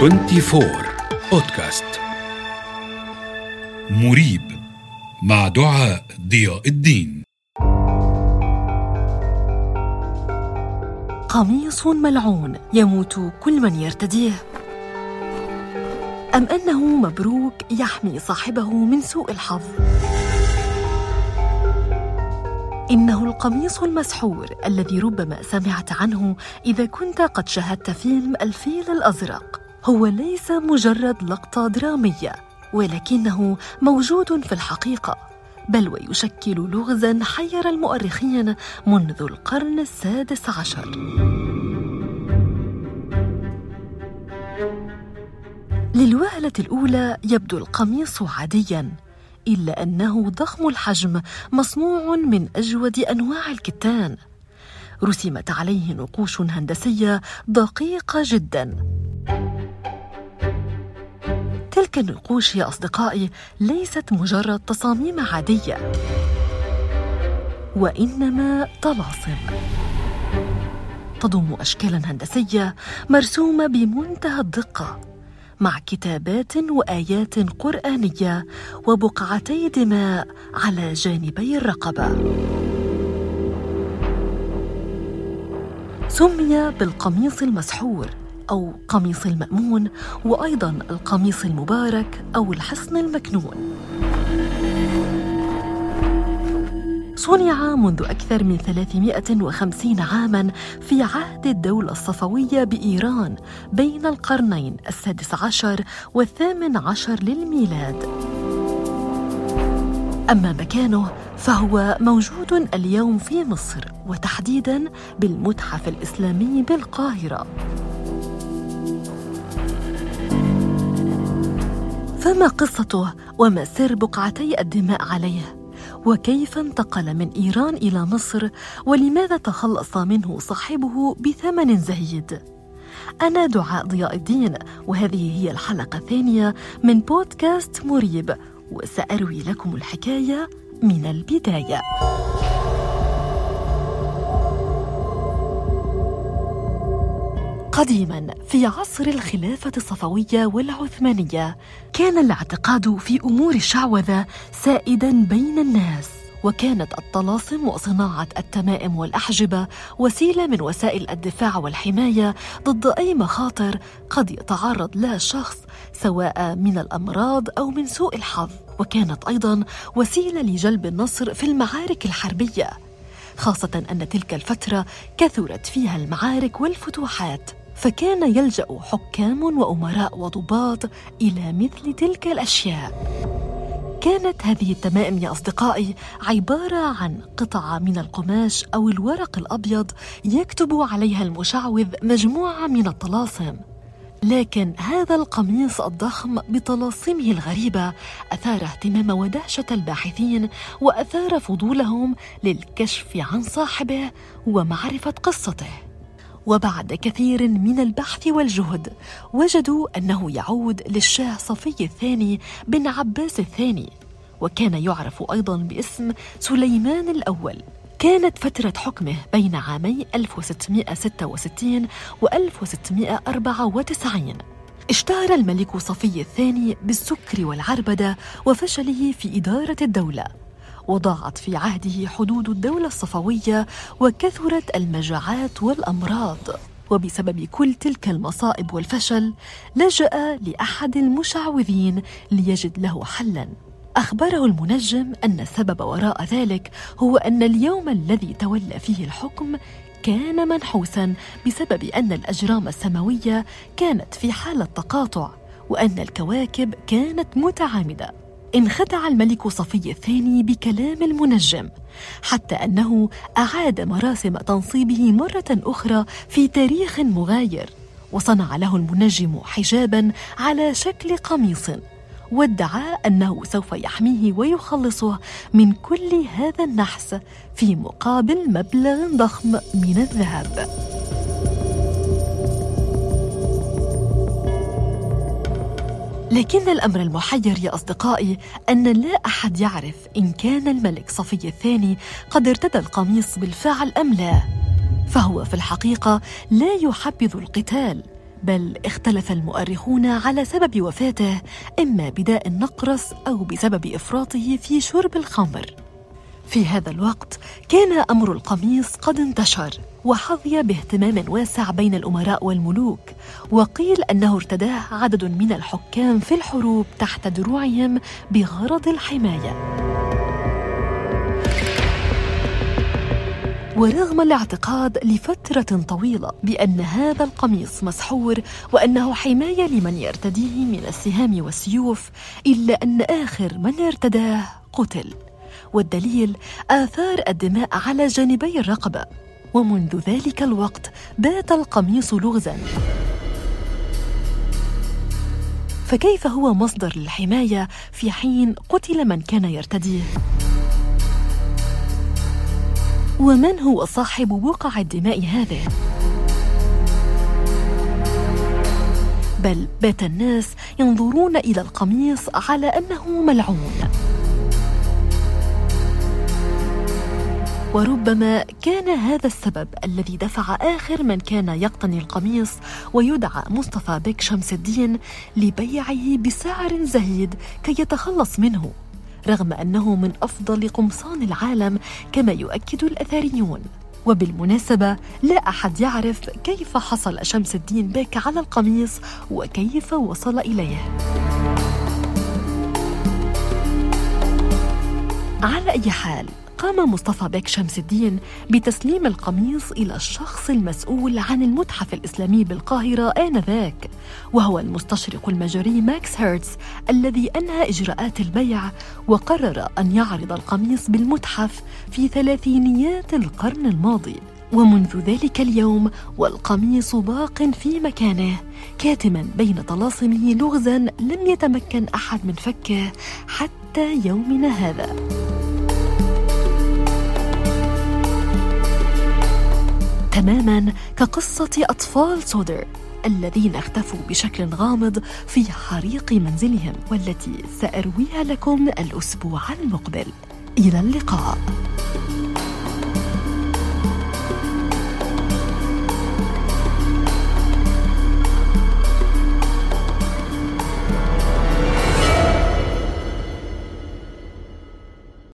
24 بودكاست مريب مع دعاء ضياء الدين. قميص ملعون يموت كل من يرتديه. أم أنه مبروك يحمي صاحبه من سوء الحظ؟ إنه القميص المسحور الذي ربما سمعت عنه إذا كنت قد شاهدت فيلم الفيل الأزرق. هو ليس مجرد لقطة درامية ولكنه موجود في الحقيقة بل ويشكل لغزا حير المؤرخين منذ القرن السادس عشر. للوهلة الأولى يبدو القميص عاديا إلا أنه ضخم الحجم مصنوع من أجود أنواع الكتان. رسمت عليه نقوش هندسية دقيقة جدا. تلك النقوش يا أصدقائي ليست مجرد تصاميم عادية وإنما طلاسم تضم أشكالا هندسية مرسومة بمنتهى الدقة مع كتابات وآيات قرآنية وبقعتي دماء على جانبي الرقبة. سمي بالقميص المسحور. أو قميص المأمون وأيضا القميص المبارك أو الحصن المكنون. صنع منذ أكثر من 350 عاماً في عهد الدولة الصفوية بإيران بين القرنين السادس عشر والثامن عشر للميلاد. أما مكانه فهو موجود اليوم في مصر وتحديداً بالمتحف الإسلامي بالقاهرة. فما قصته وما سر بقعتي الدماء عليه؟ وكيف انتقل من إيران إلى مصر؟ ولماذا تخلص منه صاحبه بثمن زهيد؟ أنا دعاء ضياء الدين وهذه هي الحلقة الثانية من بودكاست مريب وسأروي لكم الحكاية من البداية. قديما في عصر الخلافة الصفوية والعثمانية كان الاعتقاد في أمور الشعوذة سائدا بين الناس وكانت الطلاسم وصناعة التمائم والأحجبة وسيلة من وسائل الدفاع والحماية ضد أي مخاطر قد يتعرض لها الشخص سواء من الأمراض أو من سوء الحظ. وكانت أيضا وسيلة لجلب النصر في المعارك الحربية خاصة أن تلك الفترة كثرت فيها المعارك والفتوحات. فكان يلجأ حكام وأمراء وضباط إلى مثل تلك الأشياء. كانت هذه التمائم يا أصدقائي عبارة عن قطعة من القماش أو الورق الأبيض يكتب عليها المشعوذ مجموعة من الطلاسم. لكن هذا القميص الضخم بطلاسمه الغريبة أثار اهتمام ودهشة الباحثين وأثار فضولهم للكشف عن صاحبه ومعرفة قصته. وبعد كثير من البحث والجهد وجدوا أنه يعود للشاه صفي الثاني بن عباس الثاني وكان يعرف أيضا باسم سليمان الأول. كانت فترة حكمه بين عامي 1666 و 1694 اشتهر الملك صفي الثاني بالسكر والعربدة وفشله في إدارة الدولة. وضاعت في عهده حدود الدولة الصفوية وكثرت المجاعات والأمراض. وبسبب كل تلك المصائب والفشل لجأ لأحد المشعوذين ليجد له حلاً. أخبره المنجم أن السبب وراء ذلك هو أن اليوم الذي تولى فيه الحكم كان منحوسا بسبب أن الأجرام السماوية كانت في حالة تقاطع وأن الكواكب كانت متعامدة. انخدع الملك صفي الثاني بكلام المنجم حتى أنه أعاد مراسم تنصيبه مرة أخرى في تاريخ مغاير وصنع له المنجم حجابا على شكل قميص وادعى أنه سوف يحميه ويخلصه من كل هذا النحس في مقابل مبلغ ضخم من الذهب. لكن الأمر المحير يا أصدقائي أن لا أحد يعرف إن كان الملك صفي الثاني قد ارتدى القميص بالفعل أم لا. فهو في الحقيقة لا يحبذ القتال بل اختلف المؤرخون على سبب وفاته إما بداء النقرس أو بسبب إفراطه في شرب الخمر. في هذا الوقت كان أمر القميص قد انتشر وحظي باهتمام واسع بين الأمراء والملوك وقيل أنه ارتداه عدد من الحكام في الحروب تحت دروعهم بغرض الحماية. ورغم الاعتقاد لفترة طويلة بأن هذا القميص مسحور وأنه حماية لمن يرتديه من السهام والسيوف إلا أن آخر من ارتداه قتل. والدليل آثار الدماء على جانبي الرقبة. ومنذ ذلك الوقت بات القميص لغزا. فكيف هو مصدر الحماية في حين قتل من كان يرتديه؟ ومن هو صاحب وقع الدماء هذا؟ بل بات الناس ينظرون إلى القميص على أنه ملعون. وربما كان هذا السبب الذي دفع آخر من كان يقتني القميص ويدعى مصطفى بك شمس الدين لبيعه بسعر زهيد كي يتخلص منه رغم أنه من أفضل قمصان العالم كما يؤكد الأثريون وبالمناسبة لا أحد يعرف كيف حصل شمس الدين بك على القميص وكيف وصل إليه. على أي حال قام مصطفى بك شمس الدين بتسليم القميص إلى الشخص المسؤول عن المتحف الإسلامي بالقاهرة آنذاك وهو المستشرق المجري ماكس هيرتز الذي أنهى إجراءات البيع وقرر أن يعرض القميص بالمتحف في ثلاثينيات القرن الماضي. ومنذ ذلك اليوم والقميص باق في مكانه كاتما بين طلاسمه لغزا لم يتمكن أحد من فكه حتى يومنا هذا. تماما كقصة أطفال سودر الذين اختفوا بشكل غامض في حريق منزلهم والتي سأرويها لكم الأسبوع المقبل. إلى اللقاء.